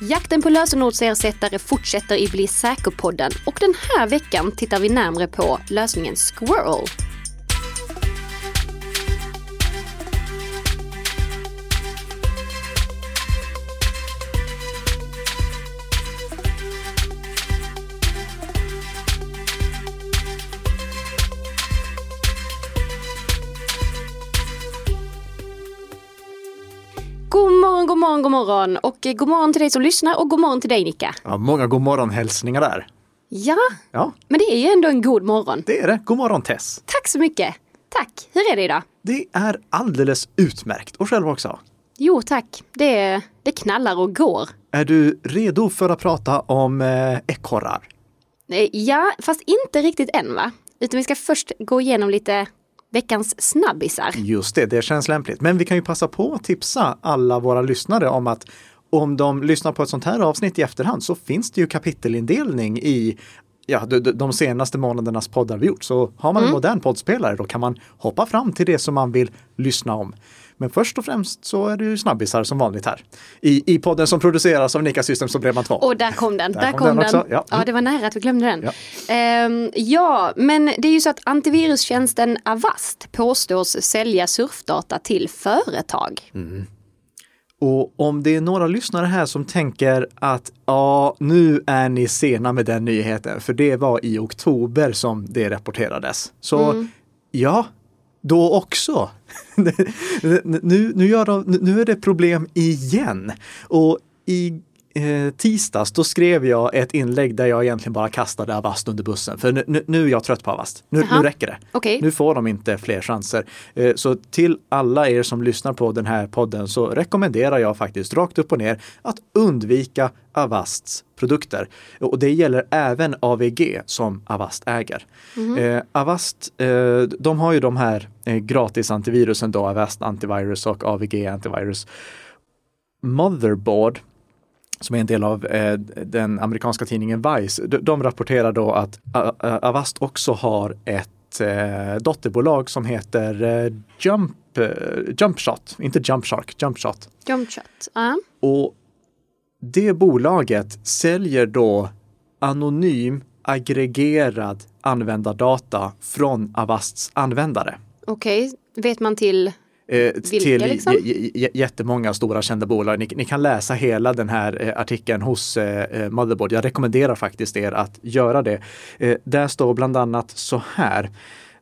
Jakten på lösenordsersättare fortsätter i Bli säker-podden och den här veckan tittar vi närmre på lösningen Squirrel. Morgon, god morgon, och eh, god morgon till dig som lyssnar och god morgon till dig Nicka. Ja, många god morgon-hälsningar där. Ja, Ja, men det är ju ändå en god morgon. det är det. God morgon Tess. Tack så mycket. Tack. Hur är det idag? Det är alldeles utmärkt. Och själv också. Jo tack, det, det knallar och går. Är du redo för att prata om eh, ekorrar? Eh, Ja, fast inte riktigt än va? Utan vi ska först gå igenom lite veckans snabbisar. Just det, det känns lämpligt. Men vi kan ju passa på att tipsa alla våra lyssnare om att om de lyssnar på ett sånt här avsnitt i efterhand så finns det ju kapitelindelning i ja, de, de- senaste månadernas poddar vi gjort. Så har man en modern poddspelare då kan man hoppa fram till det som man vill lyssna om. Men först och främst så är det ju snabbisar som vanligt här. I, i podden som produceras av Nika Systems och Bredband2. Och där kom den, där, kom kom den den. ja. Ja. det var nära att vi glömde den. Ja. Ehm, ja, men det är ju så att antivirustjänsten Avast påstås sälja surfdata till företag. Och om det är några lyssnare här som tänker att ja, nu är ni sena med den nyheten, för det var i oktober som det rapporterades. Så ja, då också. nu, nu, gör de, nu är det problem igen. Och i tisdags då skrev jag ett inlägg där jag egentligen bara kastade Avast under bussen. För nu, nu, nu är jag trött på Avast. Nu, nu räcker det. Okej. Nu får de inte fler chanser. Eh, Så till alla er som lyssnar på den här podden så rekommenderar jag faktiskt rakt upp och ner att undvika Avasts produkter. Och det gäller även AVG som Avast äger. Eh, Avast, eh, de har ju de här eh, gratis antivirusen då, Avast Antivirus och AVG Antivirus. Motherboard som är en del av eh, den amerikanska tidningen Vice, de, de rapporterar då att A- A- Avast också har ett eh, dotterbolag som heter eh, Jump, eh, Jumpshot, inte Jumpshark, Jumpshot. Jumpshot. Ja. Och det bolaget säljer då anonym aggregerad användardata från Avasts användare. Okej, vet man till Eh, Vilka till liksom? jättemånga stora kända bolag. Ni, ni kan läsa hela den här eh, artikeln hos eh, eh, Motherboard. Jag rekommenderar faktiskt er att göra det. Eh, där står bland annat så här.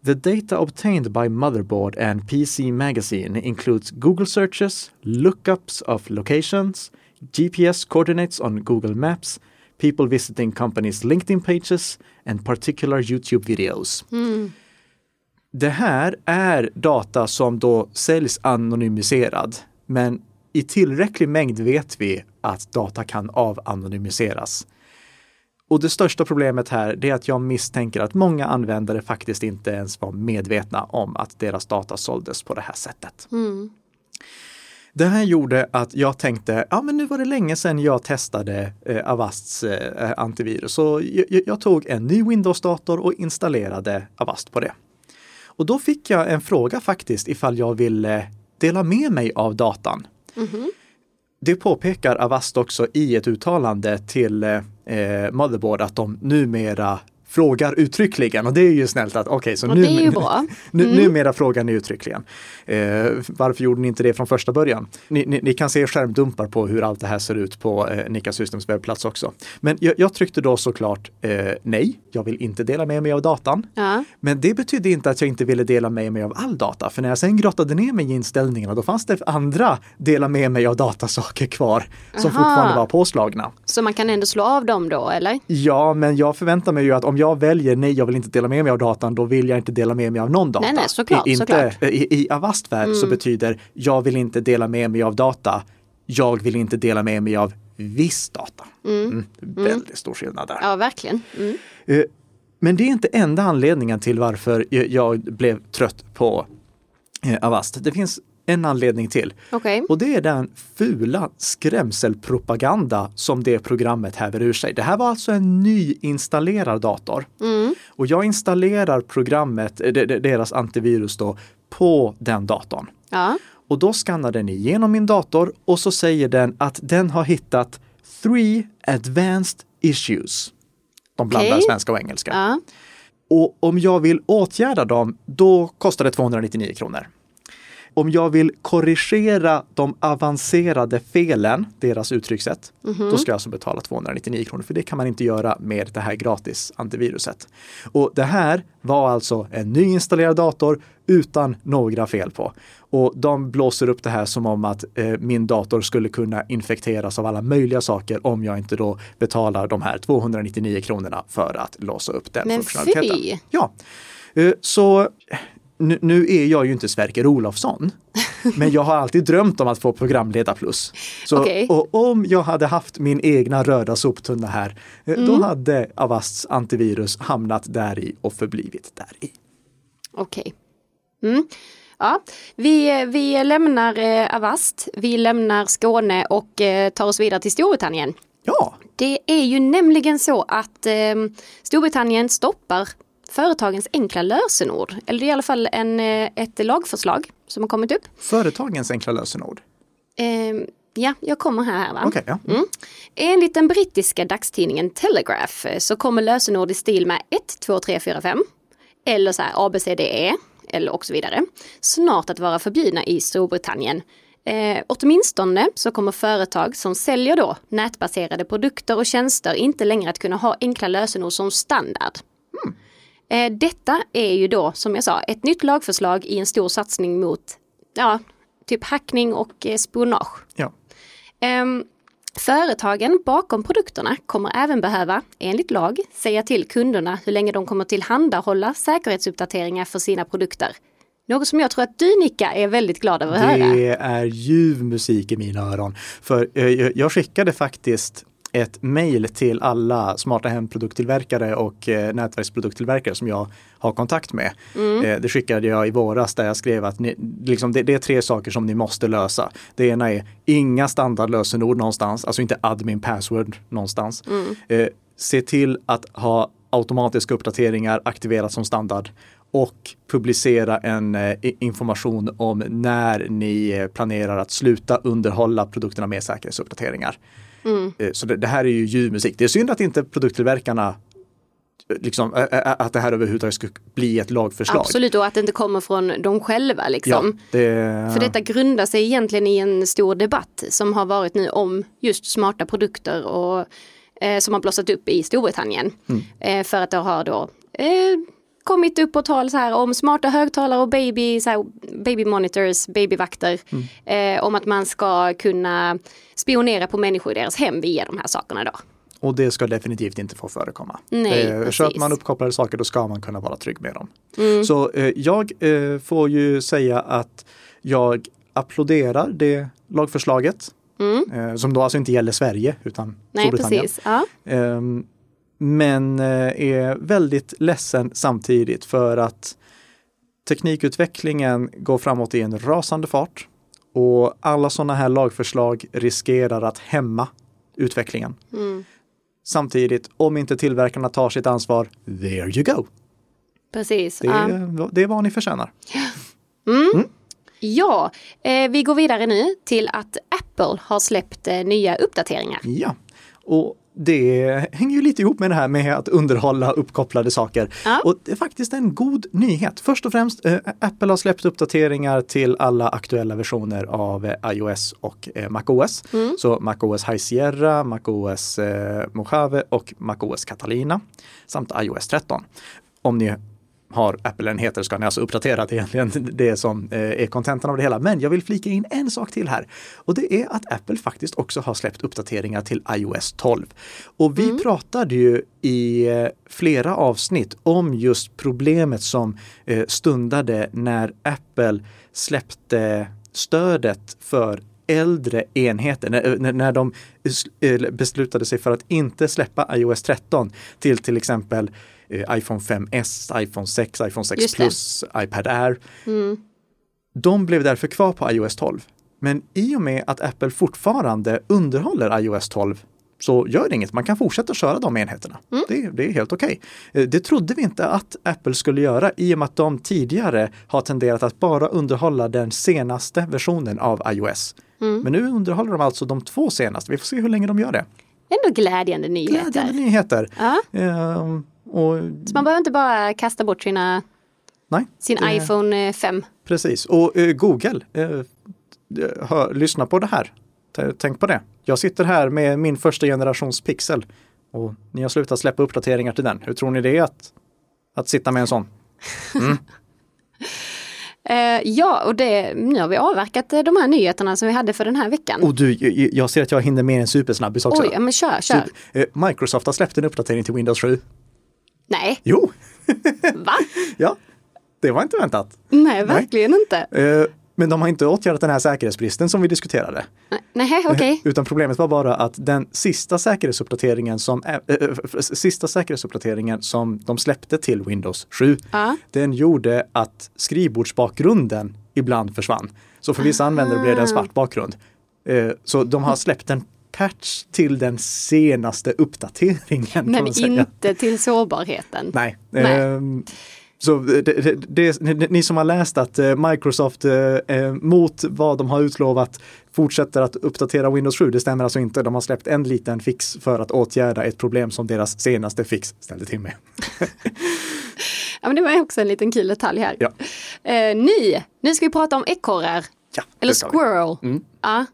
The data obtained by Motherboard and PC Magazine includes Google searches, lookups of locations, GPS coordinates on Google Maps, people visiting companies' LinkedIn pages and particular YouTube videos. Det här är data som då säljs anonymiserad, men i tillräcklig mängd vet vi att data kan avanonymiseras. Och det största problemet här är att jag misstänker att många användare faktiskt inte ens var medvetna om att deras data såldes på det här sättet. Det här gjorde att jag tänkte, ja men nu var det länge sedan jag testade eh, Avasts eh, antivirus. Så jag, jag tog en ny Windows-dator och installerade Avast på det. Och då fick jag en fråga faktiskt ifall jag ville dela med mig av datan. Det påpekar Avast också i ett uttalande till eh, Motherboard att de numera frågar uttryckligen och det är ju snällt att okej, så Och nu, det är ju bra. Mm. nu, numera frågar ni uttryckligen. Eh, varför gjorde ni inte det från första början? Ni, ni, ni kan se skärmdumpar på hur allt det här ser ut på eh, Nika Systems webbplats också. Men jag, jag tryckte då såklart eh, nej, jag vill inte dela med mig av datan. Ja. Men det betydde inte att jag inte ville dela med mig av all data, för när jag sen grottade ner mig i inställningarna, då fanns det andra dela med mig av datasaker kvar som Aha. fortfarande var påslagna. Så man kan ändå slå av dem då eller? Ja, men jag förväntar mig ju att om jag väljer nej, jag vill inte dela med mig av datan, då vill jag inte dela med mig av någon data. Nej, nej, såklart, I, inte, såklart. Mm. I, i Avast-värld så betyder jag vill inte dela med mig av data, jag vill inte dela med mig av viss data. Mm. Väldigt stor skillnad där. Ja, verkligen. Mm. Eh, Men det är inte enda anledningen till varför jag- jag blev trött på eh, Avast. Det finns en anledning till. Okej. Och det är den fula skrämselpropaganda som det programmet häver ur sig. Det här var alltså en nyinstallerad dator. Och jag installerar programmet, eh, de- de- deras antivirus då, på den datorn. Ja. Och då skannar den igenom min dator och så säger den att den har hittat three advanced issues. De blandar Okej. svenska och engelska. Ja. Och om jag vill åtgärda dem, då kostar det 299 kronor. Om jag vill korrigera de avancerade felen, deras uttryckssätt, då ska jag alltså betala 299 kronor. För det kan man inte göra med det här gratis antiviruset. Och det här var alltså en nyinstallerad dator utan några fel på. Och de blåser upp det här som om att eh, min dator skulle kunna infekteras av alla möjliga saker om jag inte då betalar de här 299 kronorna för att låsa upp den Men funktionaliteten. fy! Ja, Eh, så nu, nu är jag ju inte Sverker Olofsson, men jag har alltid drömt om att få programleda plus. Så, Okej. och om jag hade haft min egna röda soptunna här, eh, Mm. då hade Avasts antivirus hamnat där i och förblivit där i. Okej. Mm. Ja, vi, vi lämnar eh, Avast, vi lämnar Skåne och eh, tar oss vidare till Storbritannien. Ja, Det är ju nämligen så att eh, Storbritannien stoppar företagens enkla lösenord. Eller det är i alla fall en, eh, ett lagförslag som har kommit upp. företagens enkla lösenord. Eh, ja, jag kommer här. Va? Okej, ja. Mm. Enligt den brittiska dagstidningen Telegraph eh, så kommer lösenord i stil med 1, 2, 3, 4, 5 eller så här ABCDE eller och så vidare snart att vara förbjudna i Storbritannien. Eh, åtminstone så kommer företag som säljer då nätbaserade produkter och tjänster inte längre att kunna ha enkla lösenord som standard. Eh, detta är ju då, som jag sa, ett nytt lagförslag i en stor satsning mot ja, typ hackning och eh, spionage. ja. Ehm, företagen bakom produkterna kommer även behöva, enligt lag, säga till kunderna hur länge de kommer tillhandahålla säkerhetsuppdateringar för sina produkter. Något som jag tror att du Nicka är väldigt glad över att höra. Det är ljuv musik i mina öron. För eh, jag skickade faktiskt ett mejl till alla smarta hemprodukttillverkare och eh, nätverksprodukttillverkare som jag har kontakt med. Eh, det skickade jag i våras där jag skrev att ni, liksom det, det är tre saker som ni måste lösa. Det ena är inga standardlösenord någonstans, alltså inte admin password någonstans. Eh, se till att ha automatiska uppdateringar aktiverat som standard och publicera en eh, information om när ni eh, planerar att sluta underhålla produkterna med säkerhetsuppdateringar. Eh, Så det, det här är ju ljuv musik. Det är synd att inte produkttillverkarna eh, Liksom, ä- att det här överhuvudtaget skulle bli ett lagförslag. Absolut, och att det inte kommer från dem själva Ja, liksom. det, För detta grundar sig egentligen i en stor debatt som har varit nu om just smarta produkter och eh, som har blossat upp i Storbritannien. Eh, för att det har då eh, kommit upp på tal så här om smarta högtalare och baby, så här, baby monitors, babyvakter. Eh, om att man ska kunna spionera på människor i deras hem via de här sakerna då. Och det ska definitivt inte få förekomma. Nej, eh, köper man uppkopplade saker då ska man kunna vara trygg med dem. Så eh, jag eh, får ju säga att jag applåderar det lagförslaget. Eh, som då alltså inte gäller Sverige utan Nej, Storbritannien. precis. Ja. Men eh, är väldigt ledsen samtidigt för att teknikutvecklingen går framåt i en rasande fart och alla sådana här lagförslag riskerar att hämma utvecklingen. Samtidigt, om inte tillverkarna tar sitt ansvar, there you go. Precis. Det är, det är vad ni förtjänar. Ja, eh, vi går vidare nu till att Apple har släppt eh, nya uppdateringar. Ja, och det hänger ju lite ihop med det här med att underhålla uppkopplade saker. Ja. Och det är faktiskt en god nyhet. Först och främst, eh, Apple har släppt uppdateringar till alla aktuella versioner av eh, iOS och eh, macOS. Så macOS High Sierra, macOS eh, Mojave och macOS Catalina samt iOS 13. Om ni har Apple-enheter ska ni alltså uppdatera till egentligen det som eh, är kontentan av det hela. Men jag vill flika in en sak till här och det är att Apple faktiskt också har släppt uppdateringar till iOS 12. Och vi pratade ju i eh, flera avsnitt om just problemet som eh, stundade när Apple släppte stödet för äldre enheter, när, när- de beslutade sig för att inte släppa iOS 13 till till exempel eh, iPhone 5S, iPhone 6, iPhone 6 Just det. Plus, iPad Air. De blev därför kvar på iOS 12. Men i och med att Apple fortfarande underhåller iOS 12 så gör det inget, man kan fortsätta köra de enheterna. Mm. Det, det är helt okej. Eh, Det trodde vi inte att Apple skulle göra i och med att de tidigare har tenderat att bara underhålla den senaste versionen av iOS. Mm. Men nu underhåller de alltså de två senaste. Vi får se hur länge de gör det. Ändå glädjande nyheter. Glädjande nyheter. Ja, Ehm, och, så man behöver inte bara kasta bort sina, nej, sin det- iPhone eh, 5. Precis. Och eh, Google, eh, hör, lyssna på det här. Tänk på det. Jag sitter här med min första generations Pixel och ni har slutat släppa uppdateringar till den. Hur tror ni det är att, att sitta med en sån? Eh, ja, och det, nu har vi avverkat eh, de här nyheterna som vi hade för den här veckan. Och du, jag- ser att jag hinner med en supersnabbis också. Oj, ja, men kör, kör. Typ, eh, Microsoft har släppt en uppdatering till Windows 7. Nej, Jo, va? ja, det var inte väntat. Nej, verkligen inte. Eh, Men de har inte åtgärdat den här säkerhetsbristen som vi diskuterade. Nej, okej. Utan problemet var bara att den sista säkerhetsuppdateringen som, äh, äh, sista säkerhetsuppdateringen som de släppte till Windows 7, Ja. den gjorde att skrivbordsbakgrunden ibland försvann. Så för vissa användare blev det en svart bakgrund. Eh, Så de har släppt en patch till den senaste uppdateringen. Men inte till sårbarheten. Nej. Nej. Ehm, så det, det, det, ni- som har läst att eh, Microsoft eh, eh, mot vad de har utlovat fortsätter att uppdatera Windows 7, det stämmer alltså inte. De har släppt en liten fix för att åtgärda ett problem som deras senaste fix ställde till med. Ja, men det var också en liten kul detalj här. Ja. Eh, ny, nu ska vi prata om ekorrar. Ja, Eller squirrel. Mm. Ja.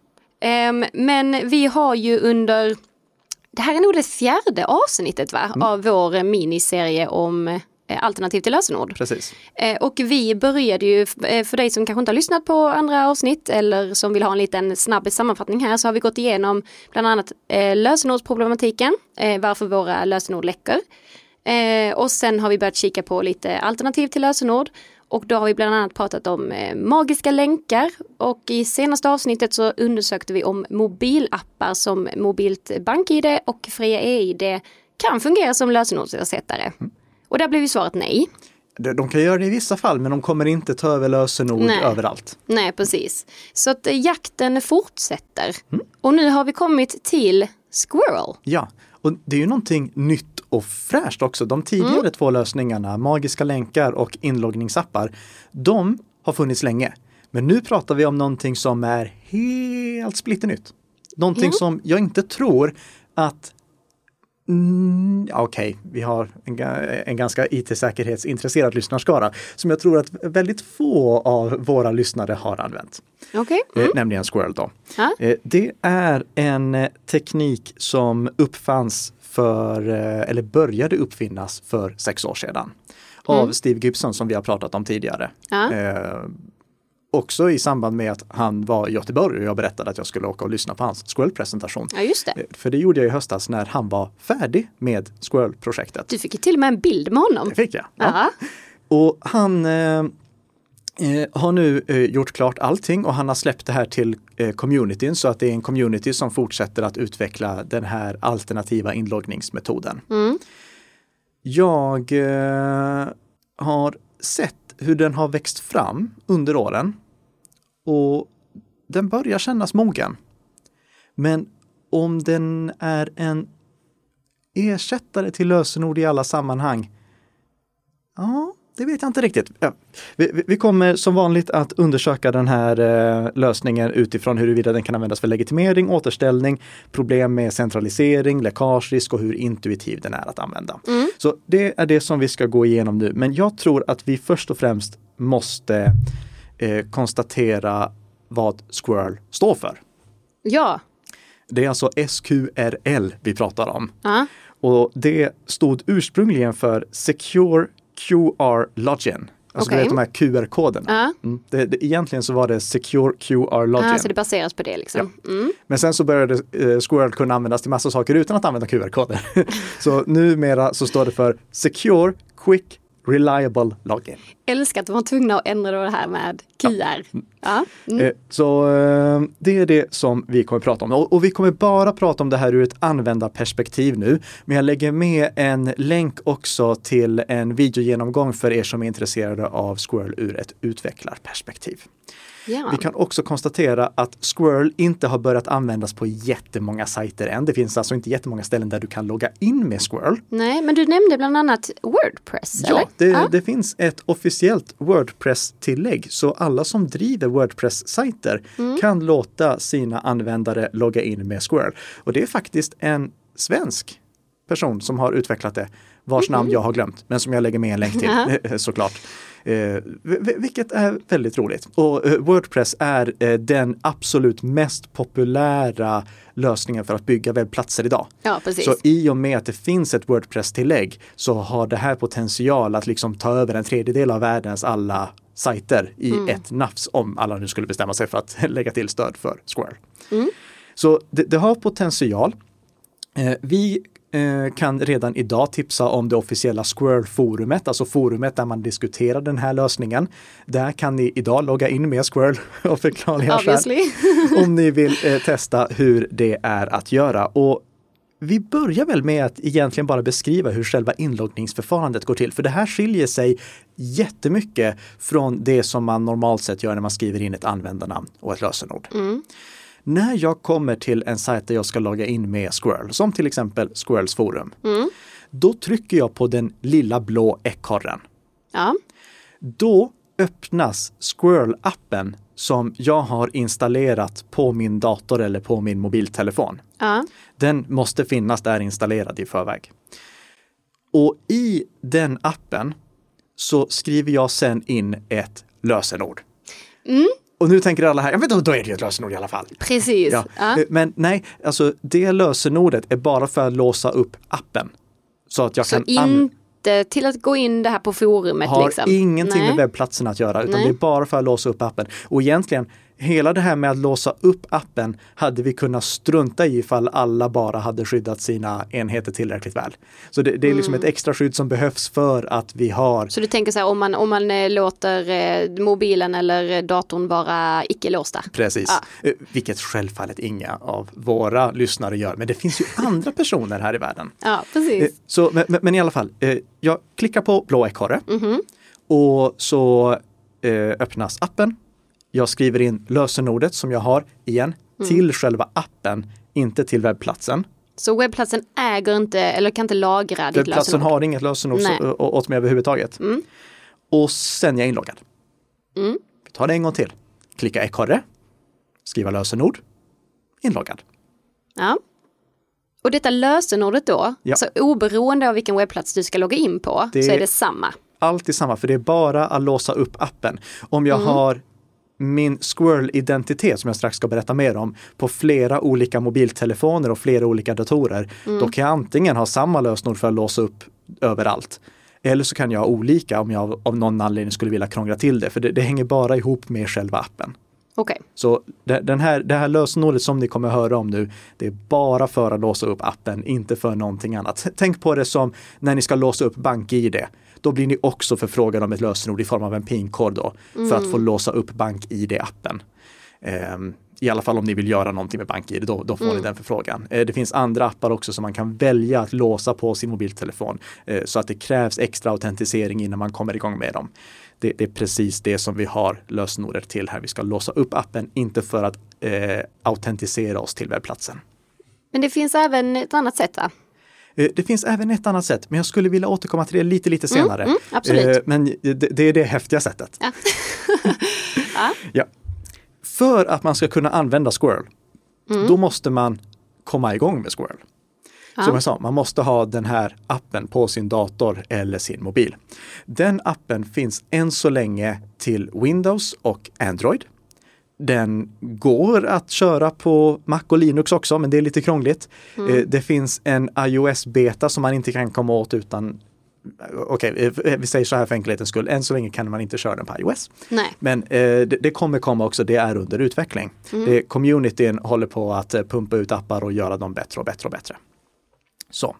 Ehm, men vi har ju under, det här är nog det fjärde avsnittet va? Mm. av vår miniserie om eh, alternativ till lösenord. Precis. Eh, och vi började ju, eh, för dig som kanske inte har lyssnat på andra avsnitt eller som vill ha en liten snabb sammanfattning här så har vi gått igenom bland annat lösenordsproblematiken, varför våra lösenord läcker. Och sen har vi börjat kika på lite alternativ till lösenord. Och då har vi bland annat pratat om eh, magiska länkar och i senaste avsnittet så undersökte vi om mobilappar som mobilt BankID och Fria EID kan fungera som lösenordsersättare. Och där blev ju svaret nej. De kan göra det i vissa fall, men de kommer inte ta över lösenord Nej. överallt. Nej, precis. Så att eh, jakten fortsätter. Och nu har vi kommit till Squirrel. Ja, och det är ju någonting nytt och fräscht också. De tidigare två lösningarna, magiska länkar och inloggningsappar, de har funnits länge. Men nu pratar vi om någonting som är helt splitternytt. Någonting som jag inte tror att Mm, Okej, vi har en, en ganska IT-säkerhetsintresserad lyssnarskara som jag tror att väldigt få av våra lyssnare har använt. Okej. Eh, nämligen Squirrel då. Ja. Eh, Det är en eh, teknik som uppfanns för, eh, eller började uppfinnas för sex år sedan. Av Steve Gibson som vi har pratat om tidigare. Ja. Också i samband med att han var i Göteborg och jag berättade att jag skulle åka och lyssna på hans Squirrel-presentation. ja, just det. Eh, För det gjorde jag i höstas när han var färdig med Squirrel-projektet. Du fick ju till och med en bild med honom. Det fick jag. Ja. Ja. Och han eh, eh, har nu eh, gjort klart allting och han har släppt det här till eh, communityn så att det är en community som fortsätter att utveckla den här alternativa inloggningsmetoden. Mm. Jag eh, har sett hur den har växt fram under åren och den börjar kännas mogen. Men om den är en ersättare till lösenord i alla sammanhang Ja, det vet jag inte riktigt. Ja. Vi, vi- kommer som vanligt att undersöka den här eh, lösningen utifrån huruvida den kan användas för legitimering, återställning, problem med centralisering, läckagerisk och hur intuitiv den är att använda. Så det är det som vi ska gå igenom nu. Men jag tror att vi först och främst måste eh, konstatera vad Squirrel står för. Ja. Det är alltså SQRL vi pratar om. Ja. Och det stod ursprungligen för Secure QR Login. Alltså Okej. du vet de här QR-koderna. Ja. Mm. Det, det, egentligen så var det Secure QR Login. Ja, så det baseras på det liksom. Mm. Men sen så började eh, Squirrel kunna användas till massa saker utan att använda QR-koder. så numera så står det för Secure Quick Reliable Login. Älskar att de var tvungna att ändra det här med QR. Ja. Mm. Eh, Så eh, det är det som vi kommer prata om. Och, och vi kommer bara prata om det här ur ett användarperspektiv nu. Men jag lägger med en länk också till en videogenomgång för er som är intresserade av Squirrel ur ett utvecklarperspektiv. Ja. Vi kan också konstatera att Squirrel inte har börjat användas på jättemånga sajter än. Det finns alltså inte jättemånga ställen där du kan logga in med Squirrel. Nej, men du nämnde bland annat Wordpress? Ja, det, det finns ett officiellt Wordpress-tillägg så alla som driver Wordpress-sajter Mm. kan låta sina användare logga in med Squirrel. Och det är faktiskt en svensk person som har utvecklat det, vars namn jag har glömt, men som jag lägger med en länk till såklart. Eh, vi- vilket är väldigt roligt. Och eh, Wordpress är eh, den absolut mest populära lösningen för att bygga webbplatser idag. Ja, precis. Så i och med att det finns ett Wordpress-tillägg så har det här potential att liksom ta över en tredjedel av världens alla sajter i Mm. ett nafs om alla nu skulle bestämma sig för att lägga till stöd för Square. Mm. Så det, det har potential. Eh, vi kan redan idag tipsa om det officiella Squirrel-forumet, alltså forumet där man diskuterar den här lösningen. Där kan ni idag logga in med Squirrel av förklarliga skäl om ni vill eh, testa hur det är att göra. Och vi börjar väl med att egentligen bara beskriva hur själva inloggningsförfarandet går till. För det här skiljer sig jättemycket från det som man normalt sett gör när man skriver in ett användarnamn och ett lösenord. När jag kommer till en sajt där jag ska logga in med Squirrel, som till exempel Squirrels forum, då trycker jag på den lilla blå ekorren. Ja, Då öppnas Squirrel-appen som jag har installerat på min dator eller på min mobiltelefon. ja, Den måste finnas där installerad i förväg. Och i den appen så skriver jag sen in ett lösenord. Och nu tänker alla här, ja men då, då är det ju ett lösenord i alla fall. precis. Ja. Ja. Eh, Men nej, alltså det lösenordet är bara för att låsa upp appen. Så att jag Så kan an- inte till att gå in det här på forumet har liksom. ingenting Nej. med webbplatsen att göra, utan Nej. det är bara för att låsa upp appen. Och egentligen, hela det här med att låsa upp appen hade vi kunnat strunta i ifall alla bara hade skyddat sina enheter tillräckligt väl. Så det, det är liksom Mm. ett extra skydd som behövs för att vi har Så du tänker så här om man, om man eh, låter eh, mobilen eller eh, datorn vara icke låsta? Precis, Eh, vilket självfallet inga av våra lyssnare gör. Men det finns ju andra personer här i världen. Ja, precis. Så, men, men- i alla fall, jag klickar på blå ekorre Mhm. och så öppnas appen. Jag skriver in lösenordet som jag har igen Mm. till själva appen, inte till webbplatsen. Så webbplatsen äger inte, eller kan inte lagra ditt Webbplatsen lösenord? har inget lösenord så- åt mig överhuvudtaget. Mm. Och sen är jag inloggad. Mm. Vi tar det en gång till. Klicka ekorre, skriva lösenord, inloggad. Ja. Och detta lösenordet då, Ja. så oberoende av vilken webbplats du ska logga in på, Det- så är det samma. Alltid samma, för det är bara att låsa upp appen. Om Mm. jag har min Squirrel-identitet som jag strax ska berätta mer om på flera olika mobiltelefoner och flera olika datorer, Mm. då kan jag antingen ha samma lösenord för att låsa upp överallt. Eller så kan jag ha olika om jag av någon anledning skulle vilja krångla till det, för det, det hänger bara ihop med själva appen. Okej, Så det, den här, det här lösenordet som ni kommer höra om nu, det är bara för att låsa upp appen, inte för någonting annat. Tänk på det som när ni ska låsa upp BankID. Då blir ni också förfrågade om ett lösenord i form av en PIN-kod då, för att få låsa upp BankID-appen. Ehm, I alla fall om ni vill göra någonting med BankID, då, då får ni den förfrågan. Eh, det finns andra appar också som man kan välja att låsa på sin mobiltelefon eh, så att det krävs extra autentisering innan man kommer igång med dem. Det, det är precis det som vi har lösenordet till här. Vi ska låsa upp appen, inte för att eh, autentisera oss till webbplatsen. men det finns även ett annat sätt va? Eh, Det finns även ett annat sätt, men jag skulle vilja återkomma till det lite, lite senare. mm, absolut. Eh, Men det, det är det häftiga sättet. Ja. Ja. För att man ska kunna använda Squirrel, Mm. då måste man komma igång med Squirrel. Ja. Som jag sa, man måste ha den här appen på sin dator eller sin mobil. Den appen finns än så länge till Windows och Android. Den går att köra på Mac och Linux också, men det är lite krångligt. Mm. Eh, Det finns en iOS-beta som man inte kan komma åt utan Okej, eh, vi säger så här för enkelhetens skull. Än så länge kan man inte köra den på iOS. Nej. Men eh, det, kommer komma också, det är under utveckling. Det, communityn håller på att eh, pumpa ut appar och göra dem bättre och bättre och bättre. Så.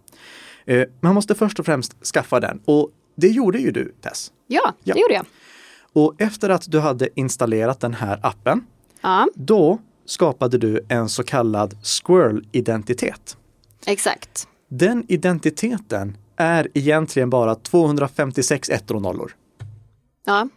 Eh, man måste först och främst skaffa den och det gjorde ju du Tess. Ja, Ja. det gjorde jag. Och efter att du hade installerat den här appen, Ja, då skapade du en så kallad Squirrel-identitet. exakt. Den identiteten är egentligen bara 256 ettor och nollor. Ja,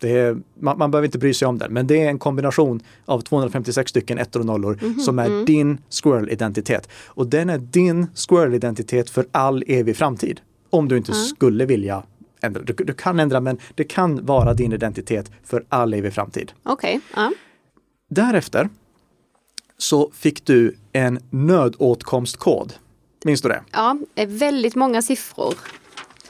Det är, man, man behöver inte bry sig om den, men det är en kombination av 256 stycken ettor och nollor Mhm, som är mm. din Squirrel-identitet. Och den är din Squirrel-identitet för all evig framtid. Om du inte skulle vilja ändra. Du, du kan ändra, men det kan vara din identitet för all evig framtid. Okej, ja. Därefter så fick du en nödåtkomstkod. Minns du det? ja, väldigt många siffror.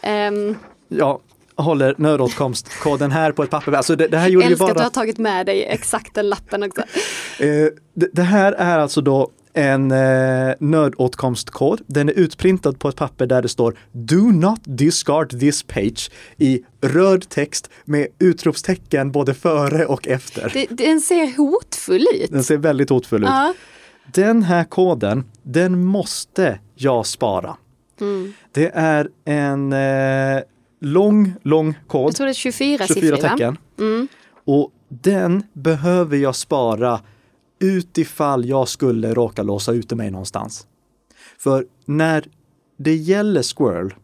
Ehm, Jag håller nödåtkomstkoden här på ett papper. Alltså det, det här gjorde ju älskar att du bara... har tagit med dig exakt den lappen också. Eh, det, det här är alltså då en eh, nödåtkomstkod. Den är utprintad på ett papper där det står Do not discard this page i röd text med utropstecken både före och efter. Det, den ser hotfull ut. Den ser väldigt hotfull ut. Ja. Den här koden, den måste jag spara. Mm. Det är en eh, lång, lång kod. Jag tror det är 24, 24 siffror. tecken. Mm. Och den behöver jag spara utifall jag skulle råka låsa ute mig någonstans. För när det gäller Squirrel,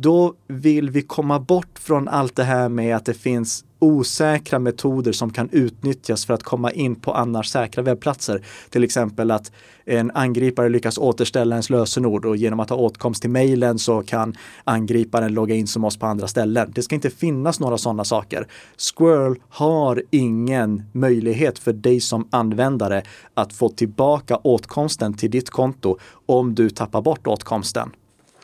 då vill vi komma bort från allt det här med att det finns osäkra metoder som kan utnyttjas för att komma in på annars säkra webbplatser. Till exempel att en angripare lyckas återställa ens lösenord och genom att ha åtkomst till mejlen så kan angriparen logga in som oss på andra ställen. Det ska inte finnas några sådana saker. Squirrel har ingen möjlighet för dig som användare att få tillbaka åtkomsten till ditt konto om du tappar bort åtkomsten.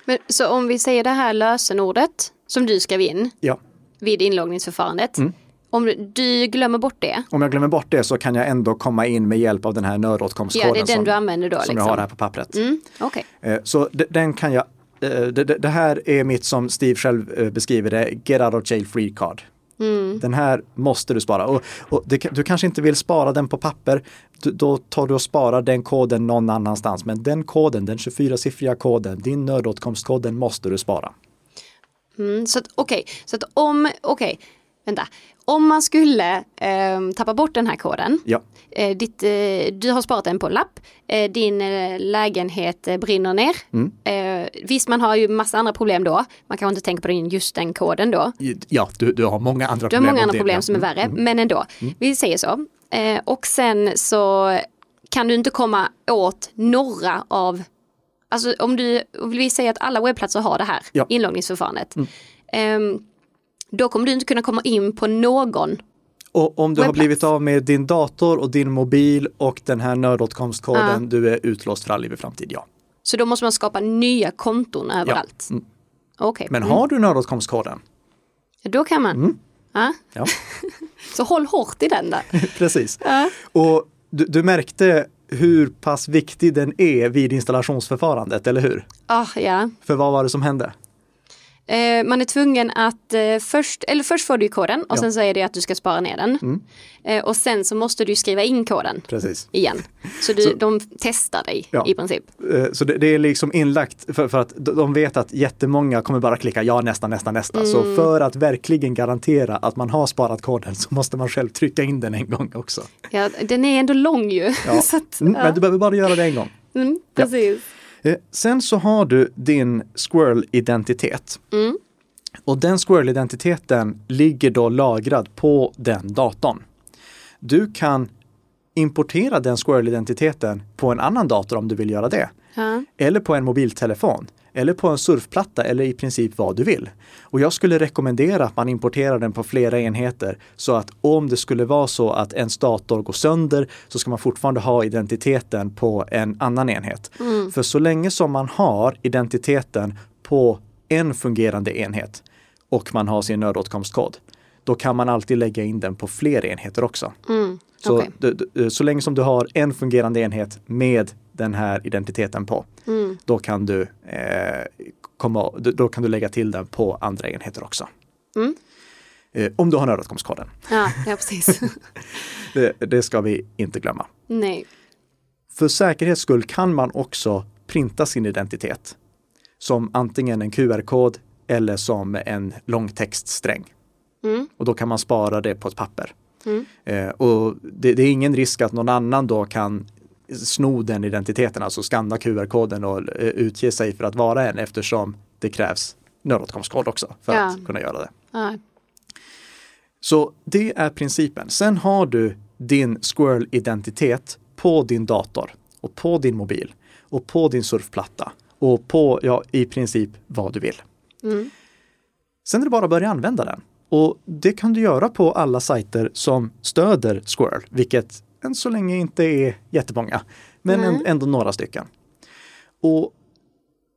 Men, så om vi säger det här lösenordet som du skrev in Ja. vid inloggningsförfarandet. Mm. Om du- glömmer bort det, Om jag glömmer bort det så kan jag ändå komma in med hjälp av den här nödåtkomstkoden ja det är den som, du använder då. som Liksom. jag har här på pappret. Mm, Okej, Eh, Så de- den kan jag, eh, det, det det här är mitt som Steve själv eh, beskriver det, get out of jail free card. Mm. Den här måste du spara. Och, och det, du kanske inte vill spara den på papper, du, då tar du och sparar den koden någon annanstans. Men den koden, den 24-siffriga koden, din nödåtkomstkod, den måste du spara. mm, så okej, så att om, okej, vänta. Om man skulle ehm, tappa bort den här koden, Ja, eh, ditt, eh, du har sparat den på lapp, eh, din eh, lägenhet eh, brinner ner. Mm. Eh, visst, man har ju massa andra problem då. Man kanske inte tänker på den, just den koden då. ja du, du har många andra Du har problem. många andra det, problem ja. som är Mm. värre, men ändå. Vi säger så. Eh, och sen så kan du inte komma åt några av, alltså om du, om vi säger att alla webbplatser har det här Ja. Mm. inloggningsförfarandet. Ehm, då kommer du inte kunna komma in på någon. Och om du har blivit av med din dator och din mobil och den här nödåtkomstkoden, du är utlåst för all evig framtid, ja. Så då måste man skapa nya konton överallt. Mm. Okej, Men har du nödåtkomstkoden? då kan man. Ja. Ja, Så håll hårt i den där. precis. Ja. Och du, du märkte hur pass viktig den är vid installationsförfarandet, eller hur? Ah, ja. För vad var det som hände? Eh, man är tvungen att eh, först, eller först får du koden och Ja. sen säger det att du ska spara ner den. Mm. Eh, och sen så måste du skriva in koden Precis. igen. Så, du, Så- de testar dig Ja. i princip. Eh, Så det, det är liksom inlagt för, för att de vet att jättemånga kommer bara klicka ja nästa, nästa, nästa. Så Mm. för att verkligen garantera att man har sparat koden så måste man själv trycka in den en gång också. Ja, den är ändå lång ju. Ja. så att, Mm. Men du behöver bara göra det en gång. mm, precis. Eh, Sen så har du din Squirrel-identitet. Mm. Och den Squirrel-identiteten ligger då lagrad på den datorn. Du kan importera den Squirrel-identiteten på en annan dator om du vill göra det. Ja. Eller på en mobiltelefon. Eller på en surfplatta eller i princip vad du vill. Och jag skulle rekommendera att man importerar den på flera enheter så att om det skulle vara så att ens dator går sönder så ska man fortfarande ha identiteten på en annan enhet. För så länge som man har identiteten på en fungerande enhet och man har sin nödåtkomstkod, då kan man alltid lägga in den på fler enheter också. Mm. Så, du, så länge som du har en fungerande enhet med den här identiteten på, Mm. då kan du, eh, komma, då- kan du lägga till den på andra enheter också. Mm. Eh, om du har nödåtkomstkoden. Ja, ja, precis. Det, det ska vi inte glömma. Nej. För säkerhets skull kan man också printa sin identitet som antingen en QR-kod eller som en långtextsträng. Mm. Och då kan man spara det på ett papper. Mm. Eh, och det, det är ingen risk att någon annan då kan sno den identiteten, alltså skanna QR-koden och eh, utge sig för att vara en eftersom det krävs nödåtkomstkod också för Ja. att kunna göra det. Ja. Så det är principen. Sen har du din Squirrel-identitet på din dator och på din mobil och på din surfplatta och på, ja, i princip vad du vill. Mm. Sen är det bara att börja använda den. Och det kan du göra på alla sajter som stöder Squirrel, vilket än så länge inte är jättemånga, men Nej. ändå några stycken. Och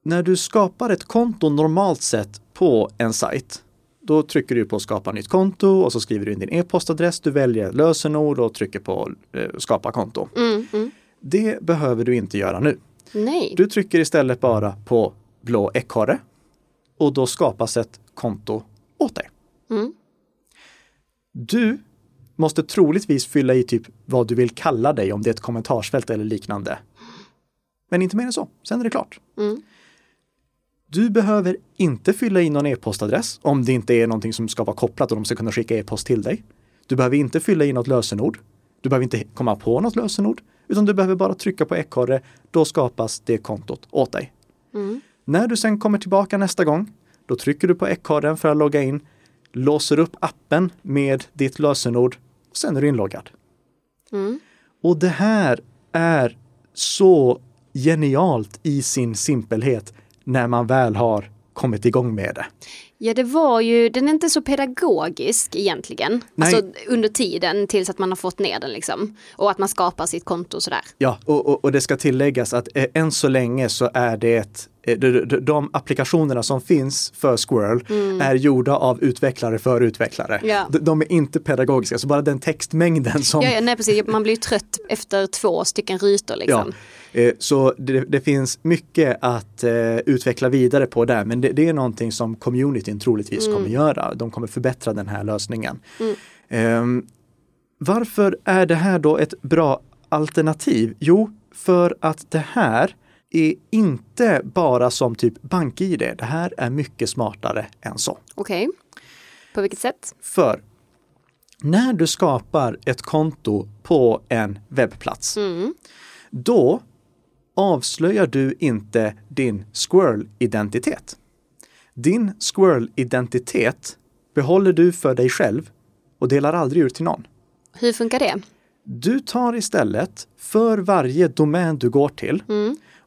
när du skapar ett konto normalt sett på en sajt, då trycker du på skapa nytt konto och så skriver du in din e-postadress, du väljer lösenord och trycker på eh, skapa konto. Mm, mm. Det behöver du inte göra nu. Nej. Du trycker istället bara på blå ekorre och då skapas ett konto åt dig. Mm. Du måste troligtvis fylla i typ vad du vill kalla dig om det är ett kommentarsfält eller liknande. Men inte mer än så, sen är det klart. Mm. Du behöver inte fylla i någon e-postadress om det inte är någonting som ska vara kopplat och de ska kunna skicka e-post till dig. Du behöver inte fylla i något lösenord. Du behöver inte komma på något lösenord, utan du behöver bara trycka på ekorre. Då skapas det kontot åt dig. Mm. När du sen kommer tillbaka nästa gång, då trycker du på ekorren för att logga in, låser upp appen med ditt lösenord och sen är du inloggad. Mm. Och det här är så genialt i sin simpelhet när man väl har kommit igång med det. Ja, det var ju, den är inte så pedagogisk egentligen. Nej. Alltså under tiden tills att man har fått ner den liksom. Och att man skapar sitt konto och sådär. Ja, och, och, och det ska tilläggas att eh, än så länge så är det eh, de, de, de applikationerna som finns för Squirrel är gjorda av utvecklare för utvecklare. Mm. Ja. De, de är inte pedagogiska, så bara den textmängden som Ja, ja, nej precis, man blir ju trött efter två stycken rutor liksom. Ja, eh, så det, det finns mycket att eh, utveckla vidare på där, men det, det är någonting som communityn troligtvis kommer göra. De kommer förbättra den här lösningen. Ehm, varför är det här då ett bra alternativ? Jo, för att det här är inte bara som typ BankID. Det här är mycket smartare än så. Okej. På vilket sätt? För när du skapar ett konto på en webbplats, Mm. då avslöjar du inte din Squirrel-identitet. Din Squirrel-identitet behåller du för dig själv och delar aldrig ut till någon. Hur funkar det? Du tar istället för varje domän du går till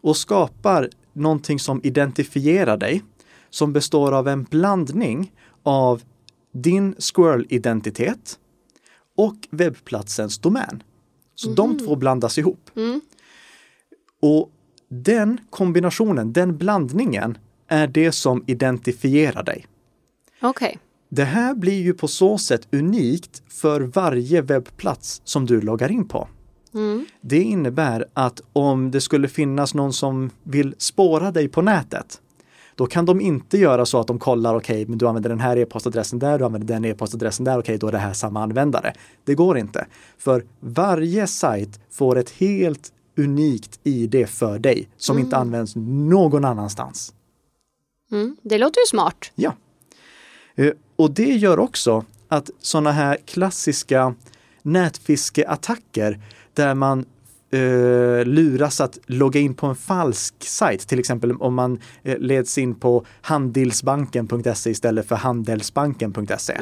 och skapar någonting som identifierar dig som består av en blandning av din Squirrel-identitet och webbplatsens domän. Så de två blandas ihop. Och den kombinationen, den blandningen är det som identifierar dig. Okej. Det här blir ju på så sätt unikt för varje webbplats som du loggar in på. Det innebär att om det skulle finnas någon som vill spåra dig på nätet, då kan de inte göra så att de kollar, okej, men du använder den här e-postadressen där, du använder den e-postadressen där, okej, då är det här samma användare. Det går inte. För varje sajt får ett helt unikt ID för dig som inte används någon annanstans. Mm. Det låter ju smart. Ja. Eh, Och det gör också att sådana här klassiska nätfiskeattacker där man eh, luras att logga in på en falsk sajt, till exempel om man eh, leds in på handelsbanken.se istället för handelsbanken.se.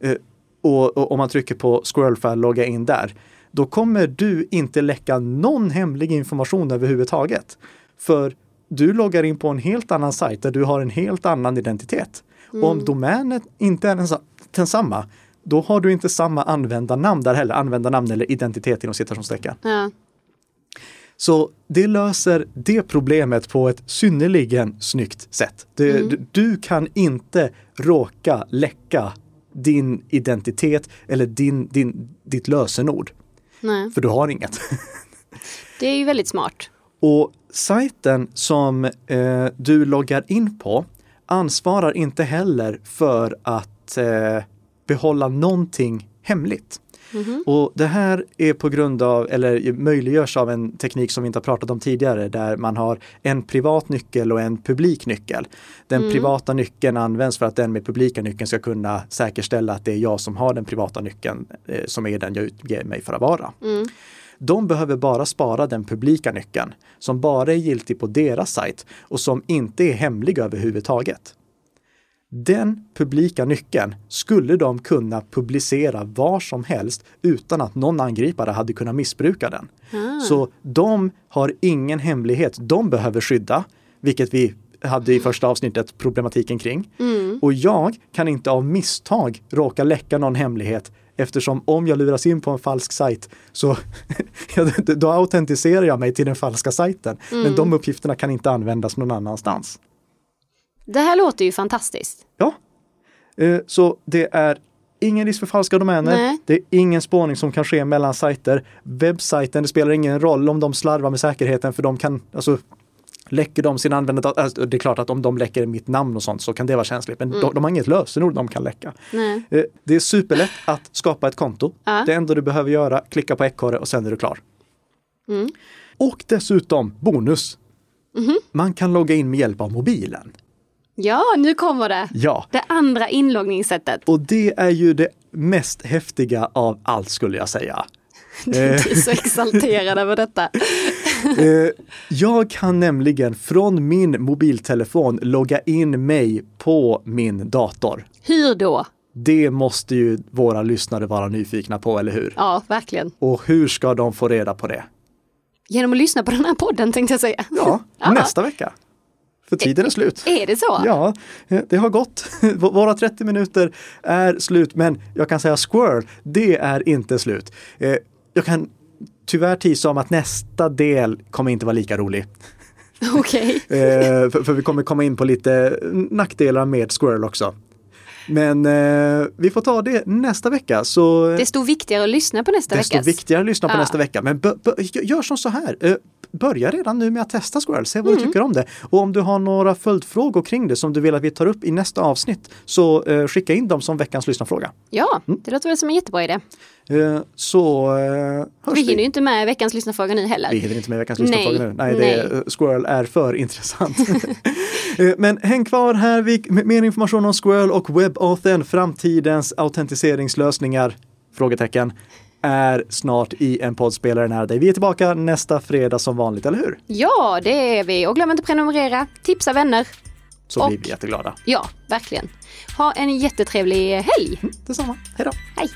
Eh, och, och om man trycker på scroll för att logga in där, då kommer du inte läcka någon hemlig information överhuvudtaget. För du loggar in på en helt annan sajt där du har en helt annan identitet. Och om domänen inte är densa- densamma, då har du inte samma användarnamn där heller, användarnamn eller identitet inom citationstecken. Ja. Så det löser det problemet på ett synnerligen snyggt sätt. Det, du, du kan inte råka läcka din identitet eller din, din, ditt lösenord, Nej. för du har inget. Det är ju väldigt smart. Och sajten som eh, du loggar in på ansvarar inte heller för att eh, behålla någonting hemligt. Och det här är på grund av, eller möjliggörs av en teknik som vi inte har pratat om tidigare, där man har en privat nyckel och en publik nyckel. Den privata nyckeln används för att den med publika nyckeln ska kunna säkerställa att det är jag som har den privata nyckeln eh, som är den jag utger mig för att vara. De behöver bara spara den publika nyckeln som bara är giltig på deras sajt och som inte är hemlig överhuvudtaget. Den publika nyckeln skulle de kunna publicera var som helst utan att någon angripare hade kunnat missbruka den. Ah. Så de har ingen hemlighet de behöver skydda, vilket vi hade i första avsnittet problematiken kring. Mm. Och jag kan inte av misstag råka läcka någon hemlighet eftersom om jag luras in på en falsk sajt så då autentiserar jag mig till den falska sajten. Mm. Men de uppgifterna kan inte användas någon annanstans. Det här låter ju fantastiskt. Ja, Eh, så det är ingen risk för falska domäner. Nej. Det är ingen spårning som kan ske mellan sajter. Webbsajten, det spelar ingen roll om de slarvar med säkerheten för de kan, alltså läcker de sin användardata, alltså, det är klart att om de läcker mitt namn och sånt så kan det vara känsligt, men de, de har inget lösenord de kan läcka. Nej. Eh, Det är superlätt att skapa ett konto. Ja. Det enda du behöver göra, klicka på ekorre och sen är du klar. Mm. Och dessutom, bonus, Mhm. man kan logga in med hjälp av mobilen. Ja, nu kommer det. Ja, Det andra inloggningssättet. och det är ju det mest häftiga av allt skulle jag säga. Du är så exalterad över detta. Eh, Jag kan nämligen från min mobiltelefon logga in mig på min dator. Hur då? Det måste ju våra lyssnare vara nyfikna på, eller hur? Ja, verkligen. Och hur ska de få reda på det? Genom att lyssna på den här podden tänkte jag säga. Ja. nästa vecka. För tiden är slut. Är det så? Ja, eh, det har gått. Våra 30 minuter är slut, men jag kan säga squirrel, det är inte slut. Eh, Jag kan tyvärr tisa om att nästa del kommer inte vara lika rolig. Okej. Eh, för, för vi kommer komma in på lite nackdelar med squirrel också. Men eh, vi får ta det nästa vecka. Så Desto viktigare att lyssna på nästa desto veckas. viktigare att lyssna på Ja. nästa vecka. Men gör som så här. Eh, börja redan nu med att testa Squirrel, se vad Mm. du tycker om det. Och om du har några följdfrågor kring det som du vill att vi tar upp i nästa avsnitt så eh, skicka in dem som veckans lyssnarfråga. Ja, Mm. det låter väl som en jättebra idé. Eh, så eh, hörs Vi hinner ju inte med veckans lyssnarfråga nu heller. Vi hinner inte med veckans Nej, lyssnarfråga nu. Nej, nej. Eh, Squirrel är för intressant. Eh, Men häng kvar här vi, med mer information om Squirrel och WebAuthn, framtidens autentiseringslösningar, frågetecken, är snart i en poddspelare nära dig. Vi är tillbaka nästa fredag som vanligt, eller hur? Ja, det är vi. Och glöm inte att prenumerera, tipsa vänner. Så blir Och- vi jätteglada. Ja, verkligen. Ha en jättetrevlig helg. Detsamma, hej då! Hej!